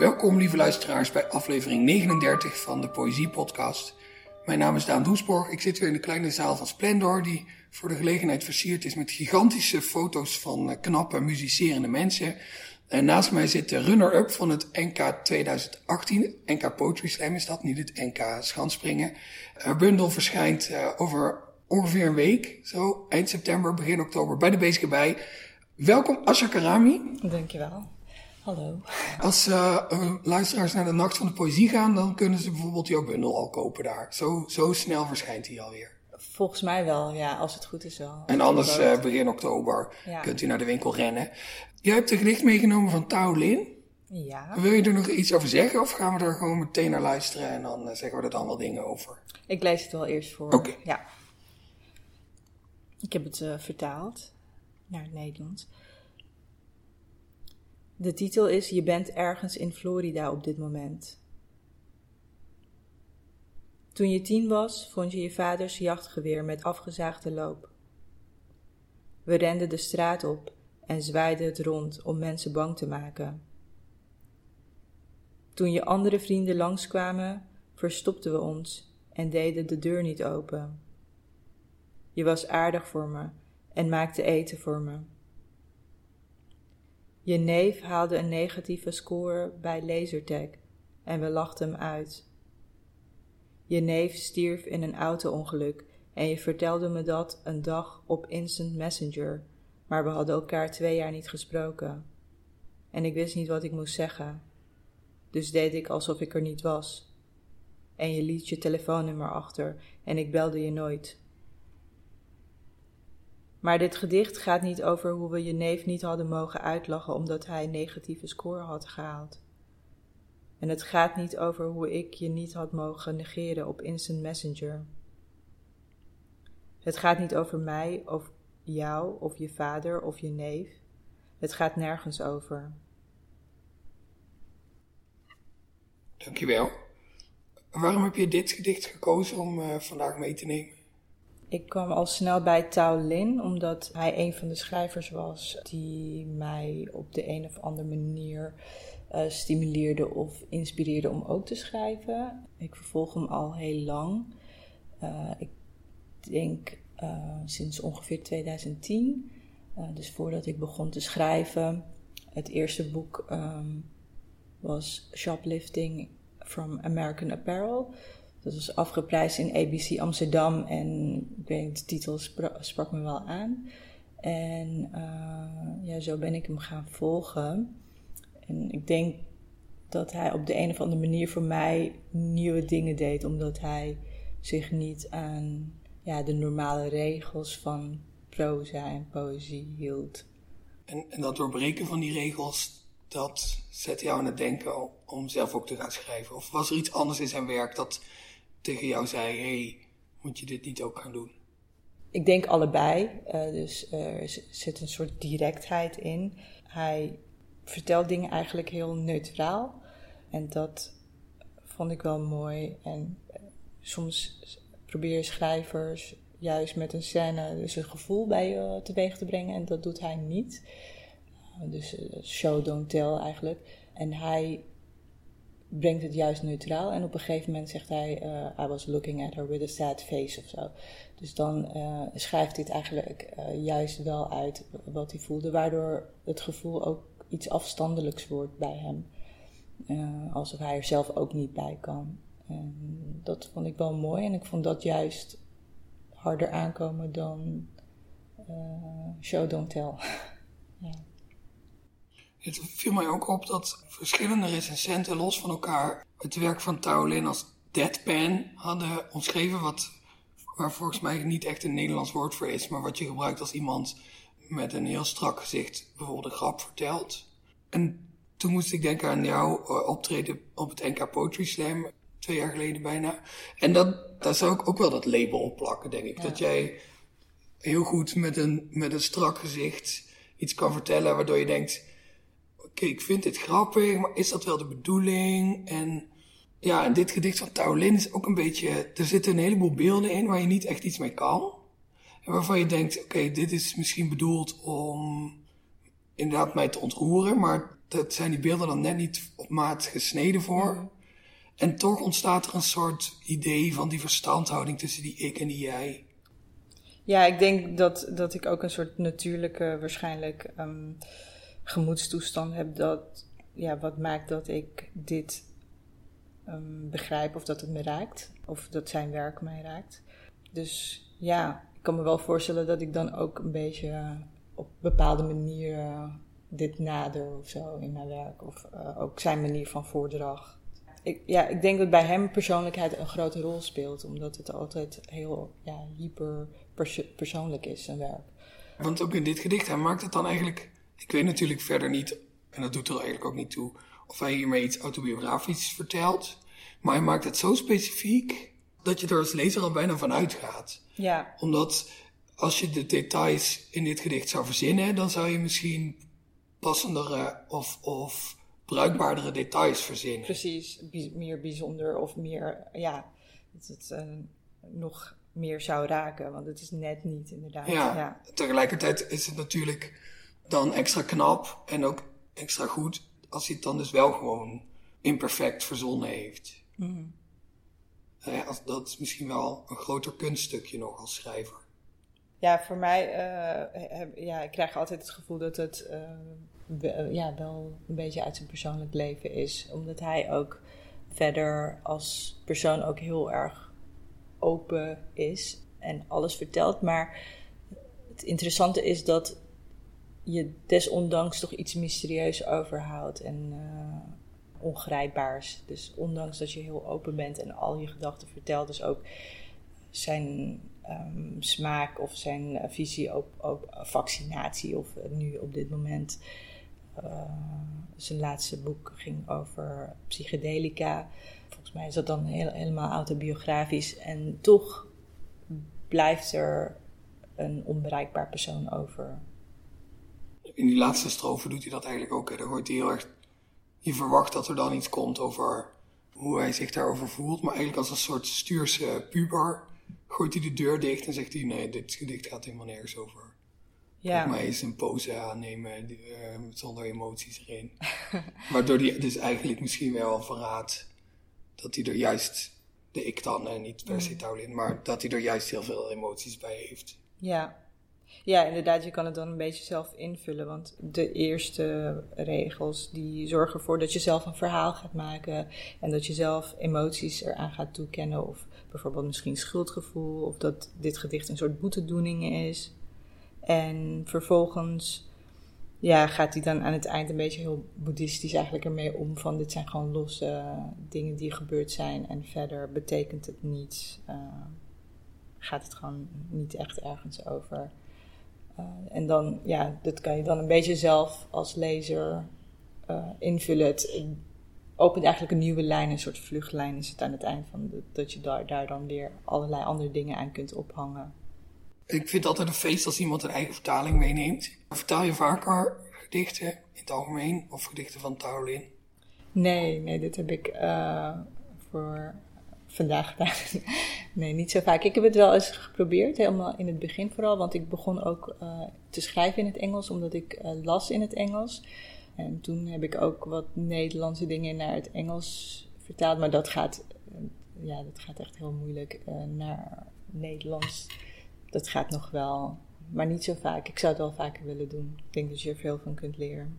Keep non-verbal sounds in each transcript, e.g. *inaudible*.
Welkom lieve luisteraars bij aflevering 39 van de Poëzie Podcast. Mijn naam is Daan Doesborg. Ik zit weer in de kleine zaal van Splendor, die voor de gelegenheid versierd is met gigantische foto's van eh, knappe muzicerende mensen. En naast mij zit de runner-up van het NK 2018. NK Poetry Slam is dat, niet het NK Schanspringen. Haar bundel verschijnt uh, over ongeveer een week, zo eind september, begin oktober, bij de Bezige Bij. Welkom Asha Karami. Dankjewel. Hallo. Als uh, luisteraars naar de Nacht van de Poëzie gaan, dan kunnen ze bijvoorbeeld jouw bundel al kopen daar. Zo, zo snel verschijnt hij alweer. Volgens mij wel, ja, als het goed is wel. En anders uh, begin oktober ja. kunt u naar de winkel rennen. Jij hebt een gedicht meegenomen van Tao Lin. Ja. Wil je er nog iets over zeggen of gaan we er gewoon meteen naar luisteren en dan zeggen we er dan wel dingen over? Ik lees het wel eerst voor. Oké. Okay. Ja. Ik heb het vertaald naar het Nederlands. De titel is Je bent ergens in Florida op dit moment. Toen je tien was, vond je je vaders jachtgeweer met afgezaagde loop. We renden de straat op en zwaaiden het rond om mensen bang te maken. Toen je andere vrienden langskwamen, verstopten we ons en deden de deur niet open. Je was aardig voor me en maakte eten voor me. Je neef haalde een negatieve score bij Lasertag en we lachten hem uit. Je neef stierf in een auto-ongeluk en je vertelde me dat een dag op Instant Messenger, maar we hadden elkaar twee jaar niet gesproken. En ik wist niet wat ik moest zeggen. Dus deed ik alsof ik er niet was. En je liet je telefoonnummer achter en ik belde je nooit. Maar dit gedicht gaat niet over hoe we je neef niet hadden mogen uitlachen omdat hij een negatieve score had gehaald. En het gaat niet over hoe ik je niet had mogen negeren op Instant Messenger. Het gaat niet over mij of jou of je vader of je neef. Het gaat nergens over. Dankjewel. Waarom heb je dit gedicht gekozen om uh, vandaag mee te nemen? Ik kwam al snel bij Tao Lin, omdat hij een van de schrijvers was die mij op de een of andere manier uh, stimuleerde of inspireerde om ook te schrijven. Ik vervolg hem al heel lang. Uh, ik denk uh, sinds ongeveer 2010. dus voordat ik begon te schrijven. Het eerste boek um, was Shoplifting from American Apparel. Dat was afgeprijsd in ABC Amsterdam en ik weet, de titel sprak, me wel aan. En uh, ja, zo ben ik hem gaan volgen. En ik denk dat hij op de een of andere manier voor mij nieuwe dingen deed, omdat hij zich niet aan ja, de normale regels van proza en poëzie hield. En, en dat doorbreken van die regels, dat zette jou aan het denken om zelf ook te gaan schrijven? Of was er iets anders in zijn werk dat tegen jou zei: hey, moet je dit niet ook gaan doen? Ik denk allebei. Uh, dus er zit een soort directheid in. Hij vertelt dingen eigenlijk heel neutraal. En dat vond ik wel mooi. En eh, soms probeer schrijvers juist met een scène dus een gevoel bij je teweeg te brengen. En dat doet hij niet. Uh, dus show, don't tell eigenlijk. En hij brengt het juist neutraal. En op een gegeven moment zegt hij: uh, I was looking at her with a sad face of zo. Dus dan uh, schrijft het eigenlijk uh, juist wel uit wat hij voelde, waardoor het gevoel ook iets afstandelijks wordt bij hem. alsof hij er zelf ook niet bij kan. Dat vond ik wel mooi en ik vond dat juist harder aankomen dan show don't tell. *laughs* ja. Het viel mij ook op dat verschillende recensenten los van elkaar het werk van Taolin als deadpan hadden omschreven, wat, waar volgens mij niet echt een Nederlands woord voor is, maar wat je gebruikt als iemand met een heel strak gezicht bijvoorbeeld een grap vertelt. En toen moest ik denken aan jouw uh, optreden op het NK Poetry Slam, twee jaar geleden bijna. En dat, daar zou ik ook wel dat label op plakken, denk ik. Ja. Dat jij heel goed met een, met een strak gezicht iets kan vertellen waardoor je denkt oké, ik vind dit grappig, maar is dat wel de bedoeling? En ja, en dit gedicht van Taolin is ook een beetje, er zitten een heleboel beelden in waar je niet echt iets mee kan. En waarvan je denkt, oké, dit is misschien bedoeld om inderdaad mij te ontroeren, maar dat zijn die beelden dan net niet op maat gesneden voor. Mhm. En toch ontstaat er een soort idee van die verstandhouding tussen die ik en die jij. Ja, ik denk dat, dat ik ook een soort natuurlijke, waarschijnlijk ehm, gemoedstoestand heb. Dat, ja, wat maakt dat ik dit ehm, begrijp of dat het me raakt. Of dat zijn werk mij raakt. Dus ja, ik kan me wel voorstellen dat ik dan ook een beetje op bepaalde manieren dit nader of zo in mijn werk. Of eh, ook zijn manier van voordracht. Ik, ja, ik denk dat bij hem persoonlijkheid een grote rol speelt. Omdat het altijd heel ja, hyper perso- persoonlijk is, zijn werk. Want ook in dit gedicht, hij maakt het dan eigenlijk... Ik weet natuurlijk verder niet, en dat doet er eigenlijk ook niet toe... of hij hiermee iets autobiografisch vertelt. Maar hij maakt het zo specifiek... dat je er als lezer al bijna van uitgaat. Ja, Omdat als je de details in dit gedicht zou verzinnen... dan zou je misschien passendere of, of bruikbaardere details verzinnen. precies. Bij- meer bijzonder of meer, ja, dat het eh, nog meer zou raken. Want het is net niet, inderdaad. Ja, ja. tegelijkertijd is het natuurlijk dan extra knap en ook extra goed als hij het dan dus wel gewoon imperfect verzonnen heeft. Mhm. Nou dat is misschien wel een groter kunststukje nog als schrijver. Ja, voor mij, heb, ja, ik krijg altijd het gevoel dat het eh, eh, ja, wel een beetje uit zijn persoonlijk leven is. Omdat hij ook verder als persoon ook heel erg open is en alles vertelt. Maar het interessante is dat je desondanks toch iets mysterieus overhoudt en eh, ongrijpbaars. Dus ondanks dat je heel open bent en al je gedachten vertelt, dus ook zijn ehm, smaak of zijn eh, visie op, vaccinatie of eh, nu op dit moment. zijn laatste boek ging over psychedelica. Volgens mij is dat dan heel, helemaal autobiografisch. En toch blijft er een onbereikbaar persoon over. In die laatste strofe doet hij dat eigenlijk ook. Hè. Daar hoort hij heel erg... Je verwacht dat er dan iets komt over hoe hij zich daarover voelt. Maar eigenlijk als een soort stuurse puber gooit hij de deur dicht en zegt hij... Nee, dit gedicht gaat helemaal nergens over. Ja, Maar is een pose aannemen die, eh, zonder emoties erin. *laughs* Waardoor hij dus eigenlijk misschien wel verraadt dat hij er juist, de ik dan, en niet per Mm. se Taulin, maar dat hij er juist heel veel emoties bij heeft. Ja. Ja, inderdaad, je kan het dan een beetje zelf invullen. Want de eerste regels die zorgen ervoor dat je zelf een verhaal gaat maken. En dat je zelf emoties eraan gaat toekennen. Of bijvoorbeeld misschien schuldgevoel. Of dat dit gedicht een soort boetedoening is. En vervolgens ja, gaat hij dan aan het eind een beetje heel boeddhistisch eigenlijk ermee om. Van dit zijn gewoon losse dingen die gebeurd zijn. En verder betekent het niets. Eh, gaat het gewoon niet echt ergens over. Uh, en dan, ja, dat kan je dan een beetje zelf als lezer uh, invullen. Het opent eigenlijk een nieuwe lijn, een soort vluchtlijn is het aan het eind van de, dat je daar, daar dan weer allerlei andere dingen aan kunt ophangen. Ik vind het altijd een feest als iemand een eigen vertaling meeneemt. Vertaal je vaker gedichten in het algemeen of gedichten van Taolin? Nee, nee, dit heb ik uh, voor vandaag gedaan. Nee, niet zo vaak. Ik heb het wel eens geprobeerd, helemaal in het begin vooral. Want ik begon ook uh, te schrijven in het Engels, omdat ik uh, las in het Engels. En toen heb ik ook wat Nederlandse dingen naar het Engels vertaald. Maar dat gaat, ja, dat gaat echt heel moeilijk naar Nederlands. Dat gaat nog wel, maar niet zo vaak. Ik zou het wel vaker willen doen. Ik denk dat je er veel van kunt leren.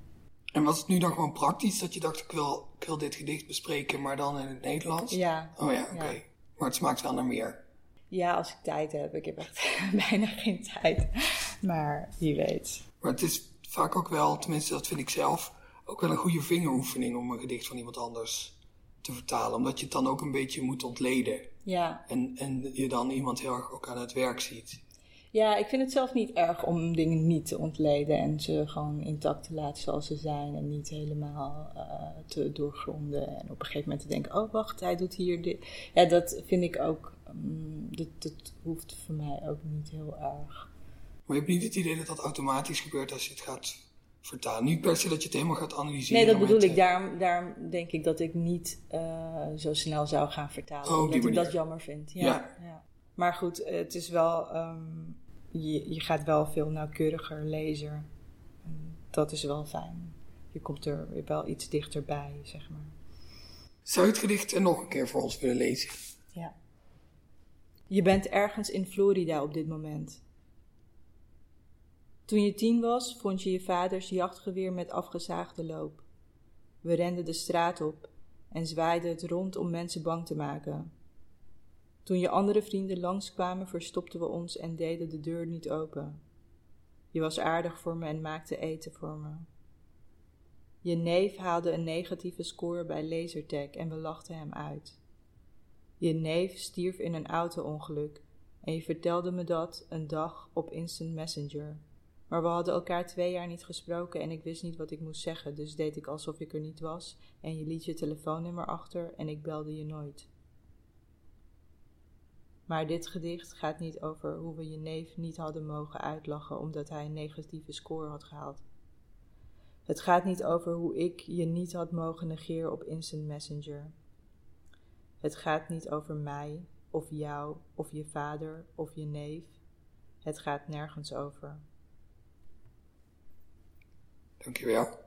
En was het nu dan gewoon praktisch dat je dacht, ik wil, ik wil dit gedicht bespreken, maar dan in het Nederlands? Ja. Oh ja, oké. Okay. Ja. Maar het smaakt wel naar meer. Ja, als ik tijd heb. Ik heb echt *laughs* bijna geen tijd. Maar wie weet. Maar het is vaak ook wel, tenminste dat vind ik zelf, ook wel een goede vingeroefening om een gedicht van iemand anders te vertalen. Omdat je het dan ook een beetje moet ontleden. Ja. En, en je dan iemand heel erg ook aan het werk ziet. Ja, ik vind het zelf niet erg om dingen niet te ontleden en ze gewoon intact te laten zoals ze zijn en niet helemaal uh, te doorgronden en op een gegeven moment te denken, oh wacht, hij doet hier dit. Ja, dat vind ik ook, um, dat, dat hoeft voor mij ook niet heel erg. Maar je hebt niet het idee dat dat automatisch gebeurt als je het gaat vertalen? Niet per se dat je het helemaal gaat analyseren. Nee, dat bedoel ik. Daarom, daarom denk ik dat ik niet uh, zo snel zou gaan vertalen, oh, omdat ik dat jammer vind. Ja, ja. ja. Maar goed, het is wel... Um, je, je gaat wel veel nauwkeuriger lezen. Dat is wel fijn. je komt er wel iets dichterbij, zeg maar. Zou je het gedicht nog een keer voor ons willen lezen? Ja. Je bent ergens in Florida op dit moment. Toen je tien was, vond je je vaders jachtgeweer met afgezaagde loop. We renden de straat op en zwaaiden het rond om mensen bang te maken. Toen je andere vrienden langskwamen, verstopten we ons en deden de deur niet open. Je was aardig voor me en maakte eten voor me. Je neef haalde een negatieve score bij Lasertag en we lachten hem uit. Je neef stierf in een auto-ongeluk en je vertelde me dat een dag op Instant Messenger. Maar we hadden elkaar twee jaar niet gesproken en ik wist niet wat ik moest zeggen, dus deed ik alsof ik er niet was en je liet je telefoonnummer achter en ik belde je nooit. Maar dit gedicht gaat niet over hoe we je neef niet hadden mogen uitlachen omdat hij een negatieve score had gehaald. Het gaat niet over hoe ik je niet had mogen negeren op Instant Messenger. Het gaat niet over mij, of jou, of je vader, of je neef. Het gaat nergens over. Dankjewel.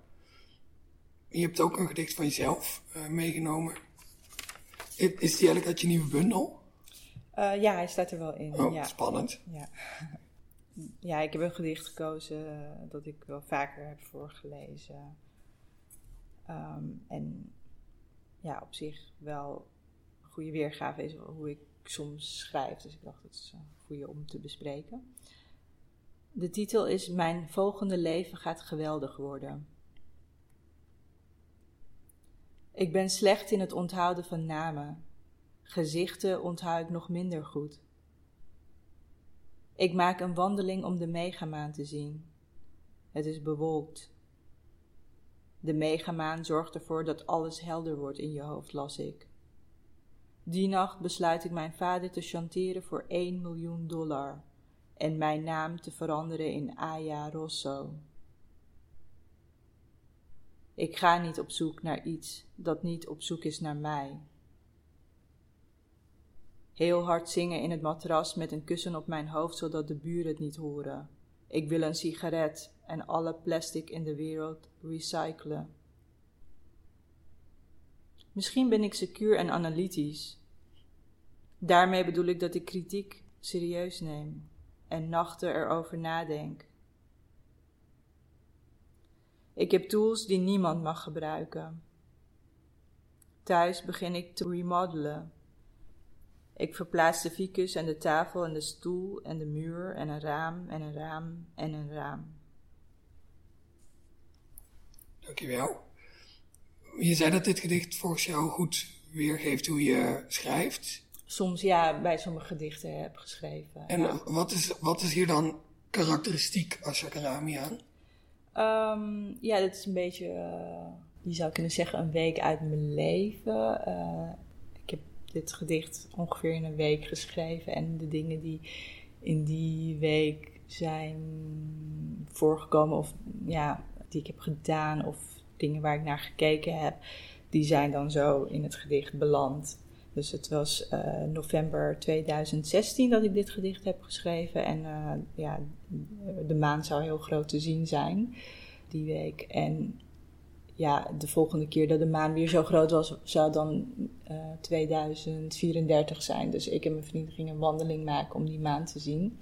Je hebt ook een gedicht van jezelf uh, meegenomen. Is die eigenlijk uit je nieuwe bundel? Uh, ja, hij staat er wel in. Oh, ja. spannend. Ja. *laughs* ja, ik heb een gedicht gekozen uh, dat ik wel vaker heb voorgelezen. Um, en ja, op zich wel een goede weergave is hoe ik soms schrijf. Dus ik dacht, dat is een goede om te bespreken. De titel is Mijn volgende leven gaat geweldig worden. Ik ben slecht in het onthouden van namen. Gezichten onthoud ik nog minder goed. Ik maak een wandeling om de megamaan te zien. Het is bewolkt. De megamaan zorgt ervoor dat alles helder wordt in je hoofd, las ik. Die nacht besluit ik mijn vader te chanteren voor 1 miljoen dollar en mijn naam te veranderen in Aya Rosso. Ik ga niet op zoek naar iets dat niet op zoek is naar mij. Heel hard zingen in het matras met een kussen op mijn hoofd zodat de buren het niet horen. Ik wil een sigaret en alle plastic in de wereld recyclen. Misschien ben ik secuur en analytisch. Daarmee bedoel ik dat ik kritiek serieus neem en nachten erover nadenk. Ik heb tools die niemand mag gebruiken. Thuis begin ik te remodelen. Ik verplaats de ficus en de tafel en de stoel en de muur en een raam en een raam en een raam. Dankjewel. Je zei dat dit gedicht volgens jou goed weergeeft hoe je schrijft soms ja, bij sommige gedichten heb geschreven. En wat, is, wat is hier dan karakteristiek als aan? Um, ja, dat is een beetje, uh, je zou kunnen zeggen, een week uit mijn leven. Uh, heb dit gedicht ongeveer in een week geschreven. En de dingen die in die week zijn voorgekomen, of ja, die ik heb gedaan, of dingen waar ik naar gekeken heb, die zijn dan zo in het gedicht beland. Dus het was uh, november 2016 dat ik dit gedicht heb geschreven. En uh, ja, de maan zou heel groot te zien zijn die week. En ja, de volgende keer dat de maan weer zo groot was, zou dan uh, eh, 2034 zijn. Dus ik en mijn vriend gingen een wandeling maken om die maan te zien.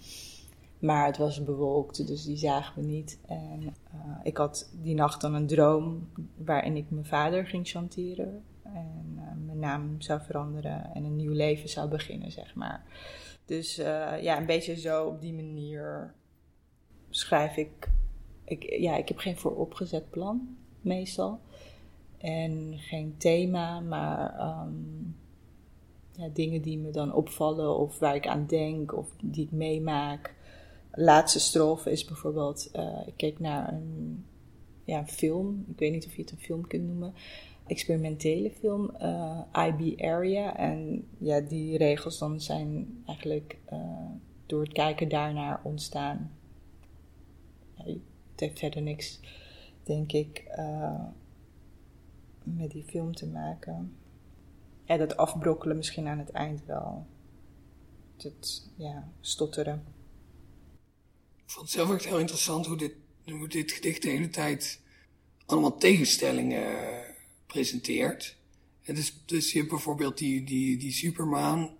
Maar het was bewolkt, dus die zagen we niet. En ik had die nacht dan een droom waarin ik mijn vader ging chanteren en uh, mijn naam zou veranderen en een nieuw leven zou beginnen, zeg maar. Dus ja, een beetje zo op die manier schrijf ik. ik. Ja, ik heb geen vooropgezet plan, meestal. En geen thema, maar um, ja, dingen die me dan opvallen of waar ik aan denk of die ik meemaak. Laatste strofe is bijvoorbeeld, uh, ik keek naar een, ja, film. Ik weet niet of je het een film kunt noemen experimentele film, eh, IB Area. En ja, die regels dan zijn eigenlijk uh, door het kijken daarnaar ontstaan. Ja, het heeft verder niks, denk ik, uh, met die film te maken. En dat afbrokkelen misschien aan het eind wel. Het ja, stotteren. Ik vond het zelf echt heel interessant hoe dit, hoe dit gedicht de hele tijd allemaal tegenstellingen presenteert. En dus, dus je hebt bijvoorbeeld die, die, die supermaan,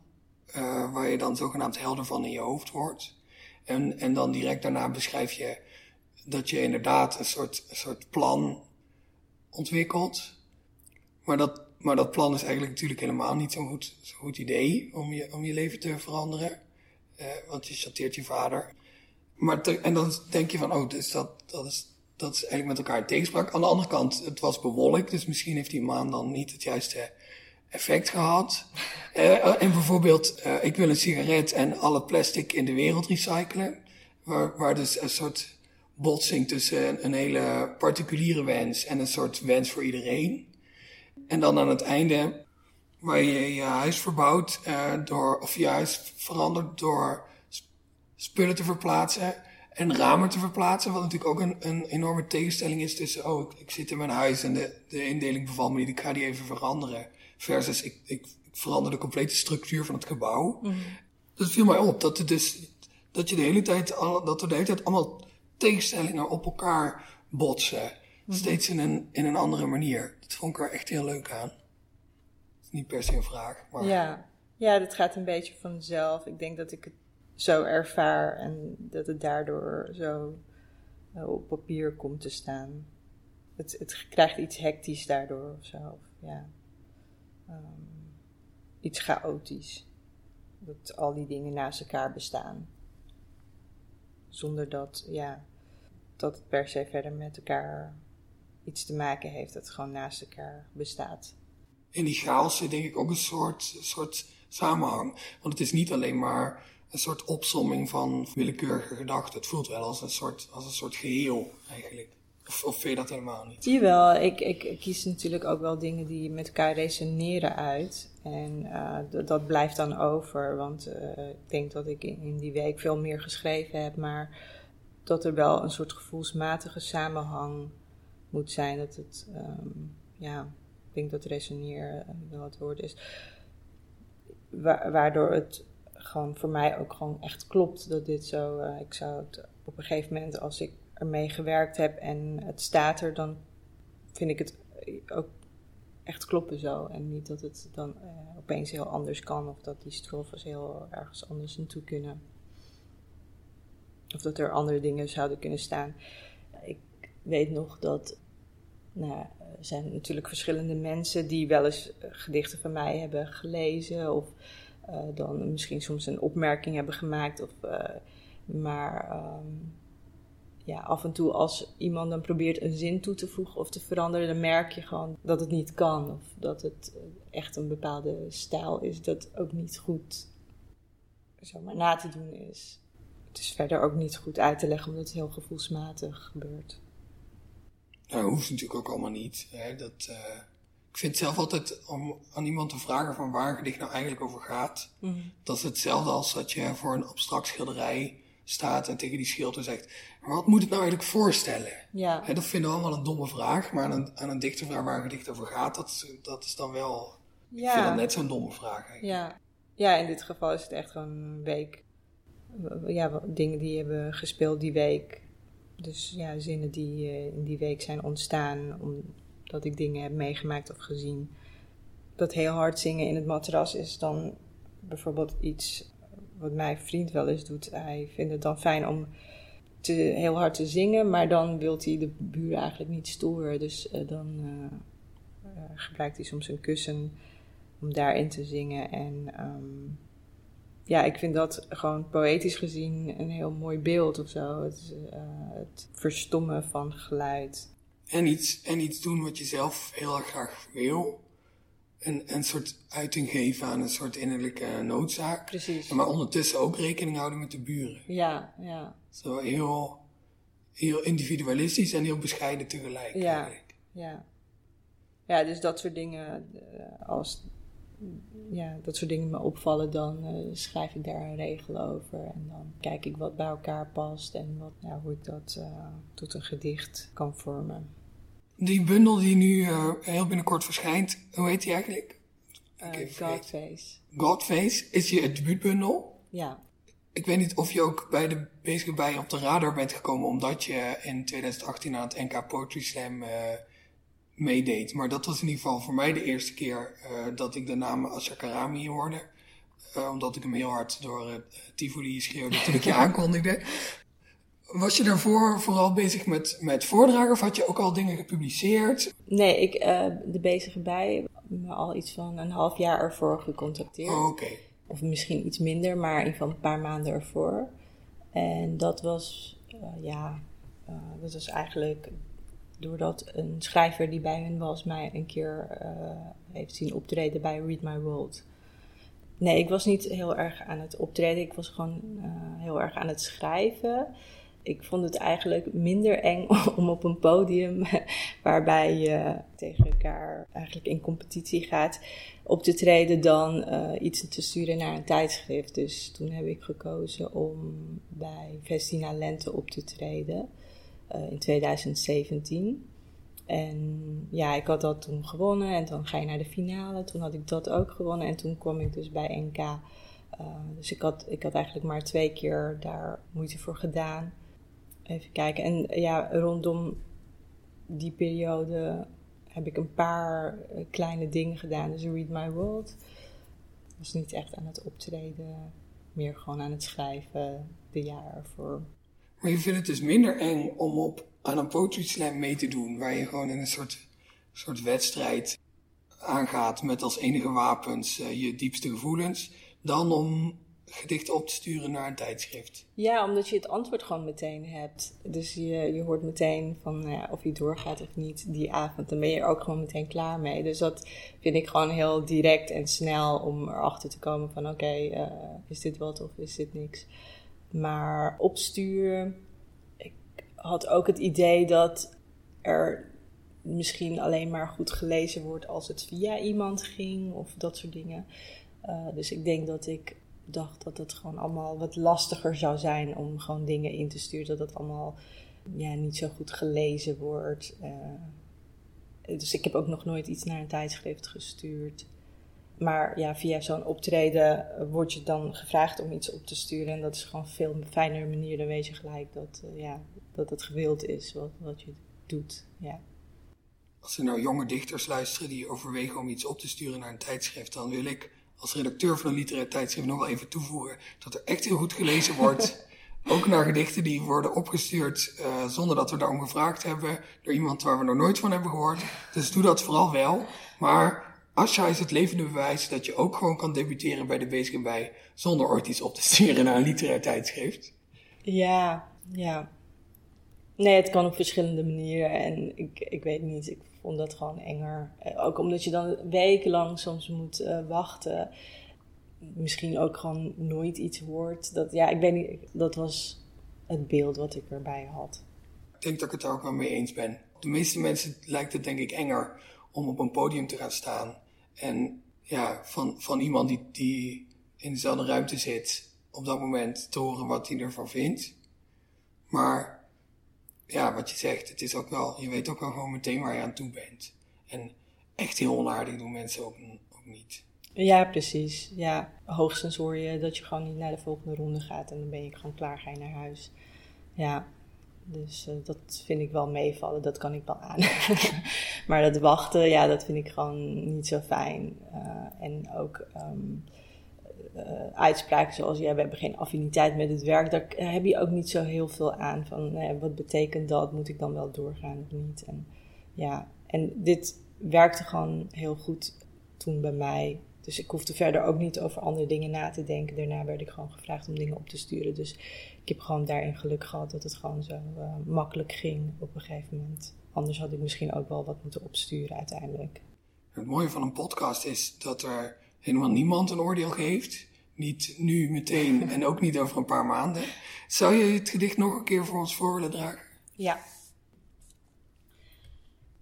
uh, waar je dan zogenaamd helder van in je hoofd wordt. En, en dan direct daarna beschrijf je dat je inderdaad een soort, een soort plan ontwikkelt. Maar dat, maar dat plan is eigenlijk natuurlijk helemaal niet zo'n goed, zo goed idee om je, om je leven te veranderen. Uh, want je chanteert je vader. Maar te, en dan denk je van, oh, dus dat, dat, is, dat is eigenlijk met elkaar in tegenspraak. Aan de andere kant, het was bewolkt, dus misschien heeft die maan dan niet het juiste effect gehad. Uh, *laughs* en bijvoorbeeld, uh, ik wil een sigaret en alle plastic in de wereld recyclen. Waar, waar dus een soort botsing tussen een hele particuliere wens en een soort wens voor iedereen. En dan aan het einde, waar je je huis verbouwt, uh, door, of je huis verandert door spullen te verplaatsen en ramen te verplaatsen. Wat natuurlijk ook een, een enorme tegenstelling is tussen, oh, ik, ik, zit in mijn huis en de, de indeling bevalt me niet, ik ga die even veranderen. Versus, ik, ik, ik verander de complete structuur van het gebouw. Mm -hmm. Dat viel mij op, dat, het dus, dat, je de hele tijd, dat er de hele tijd allemaal tegenstellingen op elkaar botsen. Steeds in een, in een andere manier. Dat vond ik er echt heel leuk aan. Niet per se een vraag. Maar... Ja. ja, dat gaat een beetje vanzelf. Ik denk dat ik het zo ervaar en dat het daardoor zo uh, op papier komt te staan. Het, het krijgt iets hectisch daardoor of zo. Ja. Um, iets chaotisch. Dat al die dingen naast elkaar bestaan. Zonder dat, ja, dat het per se verder met elkaar iets te maken heeft. Dat het gewoon naast elkaar bestaat. In die chaos zit denk ik ook een soort, soort samenhang. Want het is niet alleen maar een soort opsomming van willekeurige gedachten. Het voelt wel als een soort, als een soort geheel eigenlijk. Of, of vind je dat helemaal niet? Jawel, ik, ik, ik kies natuurlijk ook wel dingen die met elkaar resoneren uit. En uh, dat blijft dan over, want uh, ik denk dat ik in, in, die week veel meer geschreven heb, maar dat er wel een soort gevoelsmatige samenhang moet zijn. Dat het, um, ja, ik denk dat resoneren wel het woord is. Wa waardoor het gewoon voor mij ook gewoon echt klopt dat dit zo. Uh, ik zou het op een gegeven moment, als ik ermee gewerkt heb en het staat er, dan vind ik het ook echt kloppen zo. En niet dat het dan uh, opeens heel anders kan of dat die strofes heel ergens anders naartoe kunnen. Of dat er andere dingen zouden kunnen staan. Ik weet nog dat. Nou, er zijn natuurlijk verschillende mensen die wel eens gedichten van mij hebben gelezen. Of uh, dan misschien soms een opmerking hebben gemaakt. Of, uh, maar um, ja, af en toe als iemand dan probeert een zin toe te voegen of te veranderen, dan merk je gewoon dat het niet kan. Of dat het echt een bepaalde stijl is dat ook niet goed zomaar na te doen is. Het is verder ook niet goed uit te leggen omdat het heel gevoelsmatig gebeurt. Nou, dat hoeft natuurlijk ook allemaal niet. Hè? Dat, uh, ik vind zelf altijd om aan iemand te vragen van waar een gedicht nou eigenlijk over gaat. Mm -hmm. Dat is hetzelfde als dat je voor een abstract schilderij staat en tegen die schilder zegt: maar wat moet het nou eigenlijk voorstellen? Ja. Hè, dat vinden we allemaal een domme vraag, maar aan een, aan een dichter vragen waar een gedicht over gaat, dat, dat is dan wel. Ja. Ik vind dat net zo'n domme vraag. Eigenlijk. Ja. ja, in dit geval is het echt gewoon een week. Ja, dingen die hebben gespeeld die week. Dus ja, zinnen die uh, in die week zijn ontstaan omdat ik dingen heb meegemaakt of gezien. Dat heel hard zingen in het matras is dan bijvoorbeeld iets wat mijn vriend wel eens doet. Hij vindt het dan fijn om te, heel hard te zingen, maar dan wil hij de buren eigenlijk niet storen. Dus uh, dan uh, gebruikt hij soms een kussen om daarin te zingen. En um, ja, ik vind dat gewoon poëtisch gezien een heel mooi beeld of zo. Het, het verstommen van geluid. En iets, en iets doen wat je zelf heel erg graag wil een, een soort uiting geven aan een soort innerlijke noodzaak. Precies. Maar ondertussen ook rekening houden met de buren. Ja, ja. Zo heel, heel individualistisch en heel bescheiden tegelijk. Ja, eigenlijk. ja. Ja, dus dat soort dingen, eh, als ja, dat soort dingen me opvallen, dan uh, schrijf ik daar een regel over. En dan kijk ik wat bij elkaar past en wat, ja, hoe ik dat uh, tot een gedicht kan vormen. Die bundel die nu uh, heel binnenkort verschijnt, hoe heet die eigenlijk? Godface. Godface, is je debuutbundel? Ja. Ik weet niet of je ook bij de bezige bij op de radar bent gekomen omdat je in 2018 aan het NK Poetry Slam meedeed. Maar dat was in ieder geval voor mij de eerste keer uh, dat ik de naam Karami hoorde. Uh, omdat ik hem heel hard door uh, Tivoli schreeuwde toen ik *laughs* je aankondigde. Was je daarvoor vooral bezig met, met voordragen of had je ook al dingen gepubliceerd? Nee, ik, de bezige bij me al iets van een half jaar ervoor gecontacteerd. Oh, oké. Okay. Of misschien iets minder, maar in ieder geval een paar maanden ervoor. En dat was, ja, dat was eigenlijk doordat een schrijver die bij hen was mij een keer uh, heeft zien optreden bij Read My World. Nee, ik was niet heel erg aan het optreden. Ik was gewoon uh, heel erg aan het schrijven. Ik vond het eigenlijk minder eng *laughs* om op een podium *laughs* waarbij je tegen elkaar eigenlijk in competitie gaat op te treden dan uh, iets te sturen naar een tijdschrift. Dus toen heb ik gekozen om bij Vestina Lente op te treden. Uh, in 2017. En ja, ik had dat toen gewonnen en dan ga je naar de finale. Toen had ik dat ook gewonnen en toen kwam ik dus bij NK. Uh, dus ik had, ik had eigenlijk maar twee keer daar moeite voor gedaan. Even kijken. En ja, rondom die periode heb ik een paar kleine dingen gedaan. Dus Read My World was niet echt aan het optreden, meer gewoon aan het schrijven de jaar ervoor. Maar je vindt het dus minder eng om op, aan een poetry slam mee te doen, waar je gewoon in een soort, soort wedstrijd aangaat met als enige wapens uh, je diepste gevoelens, dan om gedichten op te sturen naar een tijdschrift. Ja, omdat je het antwoord gewoon meteen hebt. Dus je, je hoort meteen van nou of je doorgaat of niet die avond. Dan ben je er ook gewoon meteen klaar mee. Dus dat vind ik gewoon heel direct en snel om erachter te komen van oké, uh, is dit wat of is dit niks. Maar opsturen, ik had ook het idee dat er misschien alleen maar goed gelezen wordt als het via iemand ging of dat soort dingen. Uh, dus ik denk dat ik dacht dat het gewoon allemaal wat lastiger zou zijn om gewoon dingen in te sturen. Dat het allemaal ja, niet zo goed gelezen wordt. Uh, dus ik heb ook nog nooit iets naar een tijdschrift gestuurd. Maar ja, via zo'n optreden word je dan gevraagd om iets op te sturen. En dat is gewoon een veel fijner manier. Dan weet je gelijk dat, uh, ja, dat het gewild is wat, wat je doet. Ja. Als er nou jonge dichters luisteren die overwegen om iets op te sturen naar een tijdschrift, dan wil ik als redacteur van een literair tijdschrift nog wel even toevoegen dat er echt heel goed gelezen wordt. *laughs* ook naar gedichten die worden opgestuurd uh, zonder dat we daarom gevraagd hebben door iemand waar we nog nooit van hebben gehoord. Dus doe dat vooral wel. Maar Asha is het levende bewijs dat je ook gewoon kan debuteren bij de bij zonder ooit iets op te sturen naar een literair tijdschrift. Ja, ja. Nee, het kan op verschillende manieren en ik, ik weet niet, ik vond dat gewoon enger. Eh, ook omdat je dan wekenlang soms moet uh, wachten. Misschien ook gewoon nooit iets hoort. Dat, ja, ik weet niet, dat was het beeld wat ik erbij had. Ik denk dat ik het daar ook wel mee eens ben. De meeste mensen lijkt het denk ik enger om op een podium te gaan staan. En ja, van, van iemand die, die in dezelfde ruimte zit, op dat moment te horen wat hij ervan vindt. Maar ja, wat je zegt, het is ook wel, je weet ook wel gewoon meteen waar je aan toe bent. En echt heel onaardig doen mensen ook, ook niet. Ja, precies. Ja, hoogstens hoor je dat je gewoon niet naar de volgende ronde gaat en dan ben je gewoon klaar, ga je naar huis. Ja, dus uh, dat vind ik wel meevallen, dat kan ik wel aan. *laughs* maar dat wachten, ja, dat vind ik gewoon niet zo fijn. Uh, en ook um, uh, uitspraken zoals, ja, we hebben geen affiniteit met het werk, daar heb je ook niet zo heel veel aan. Van, wat betekent dat? Moet ik dan wel doorgaan of niet? En, ja, en dit werkte gewoon heel goed toen bij mij. Dus ik hoefde verder ook niet over andere dingen na te denken. Daarna werd ik gewoon gevraagd om dingen op te sturen. Dus ik heb gewoon daarin geluk gehad dat het gewoon zo uh, makkelijk ging op een gegeven moment. Anders had ik misschien ook wel wat moeten opsturen uiteindelijk. Het mooie van een podcast is dat er helemaal niemand een oordeel geeft. Niet nu meteen *laughs* en ook niet over een paar maanden. Zou je het gedicht nog een keer voor ons voor willen dragen? Ja.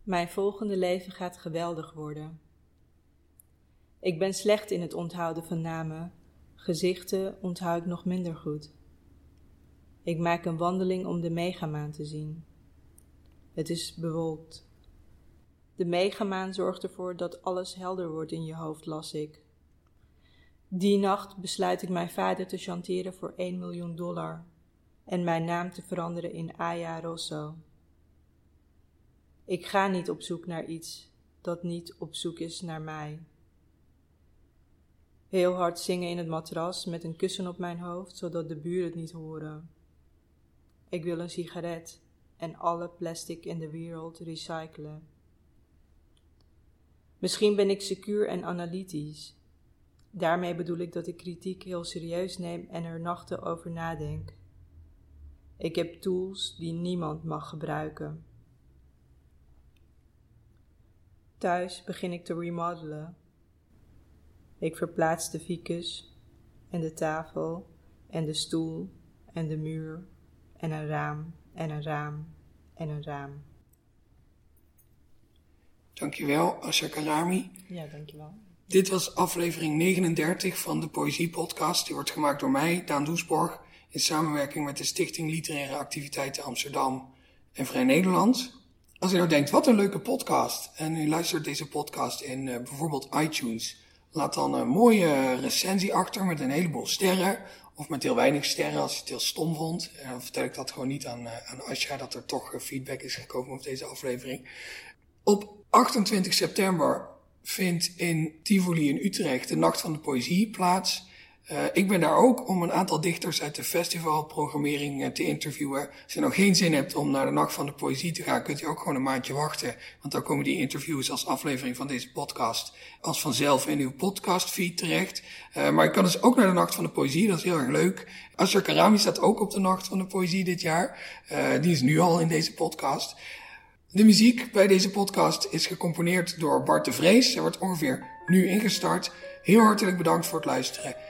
Mijn volgende leven gaat geweldig worden. Ik ben slecht in het onthouden van namen. Gezichten onthoud ik nog minder goed. Ik maak een wandeling om de megamaan te zien. Het is bewolkt. De megamaan zorgt ervoor dat alles helder wordt in je hoofd, las ik. Die nacht besluit ik mijn vader te chanteren voor 1 miljoen dollar en mijn naam te veranderen in Aya Rosso. Ik ga niet op zoek naar iets dat niet op zoek is naar mij. Heel hard zingen in het matras met een kussen op mijn hoofd, zodat de buren het niet horen. Ik wil een sigaret en alle plastic in de wereld recyclen. Misschien ben ik secuur en analytisch. Daarmee bedoel ik dat ik kritiek heel serieus neem en er nachten over nadenk. Ik heb tools die niemand mag gebruiken. Thuis begin ik te remodelen. Ik verplaats de ficus en de tafel en de stoel en de muur en een raam en een raam en een raam. Dankjewel, Asha Karami. Ja, dankjewel. Dit was aflevering 39 van de Poëzie Podcast. Die wordt gemaakt door mij, Daan Doesborg, in samenwerking met de Stichting Literaire Activiteiten Amsterdam en Vrij Nederland. Als u nou denkt, wat een leuke podcast, en u luistert deze podcast in uh, bijvoorbeeld iTunes, laat dan een mooie recensie achter met een heleboel sterren, of met heel weinig sterren als je het heel stom vond. En dan vertel ik dat gewoon niet aan, uh, aan Asja, dat er toch uh, feedback is gekomen op deze aflevering. Op 28 september vindt in Tivoli in Utrecht de Nacht van de Poëzie plaats. Uh, ik ben daar ook om een aantal dichters uit de festivalprogrammering uh, te interviewen. Als je nog geen zin hebt om naar de Nacht van de Poëzie te gaan, kunt u ook gewoon een maandje wachten. Want dan komen die interviews als aflevering van deze podcast als vanzelf in uw podcastfeed terecht. Uh, maar je kan dus ook naar de Nacht van de Poëzie, dat is heel erg leuk. Asher Karami staat ook op de Nacht van de Poëzie dit jaar. die is nu al in deze podcast. De muziek bij deze podcast is gecomponeerd door Bart de Vrees. Hij wordt ongeveer nu ingestart. Heel hartelijk bedankt voor het luisteren en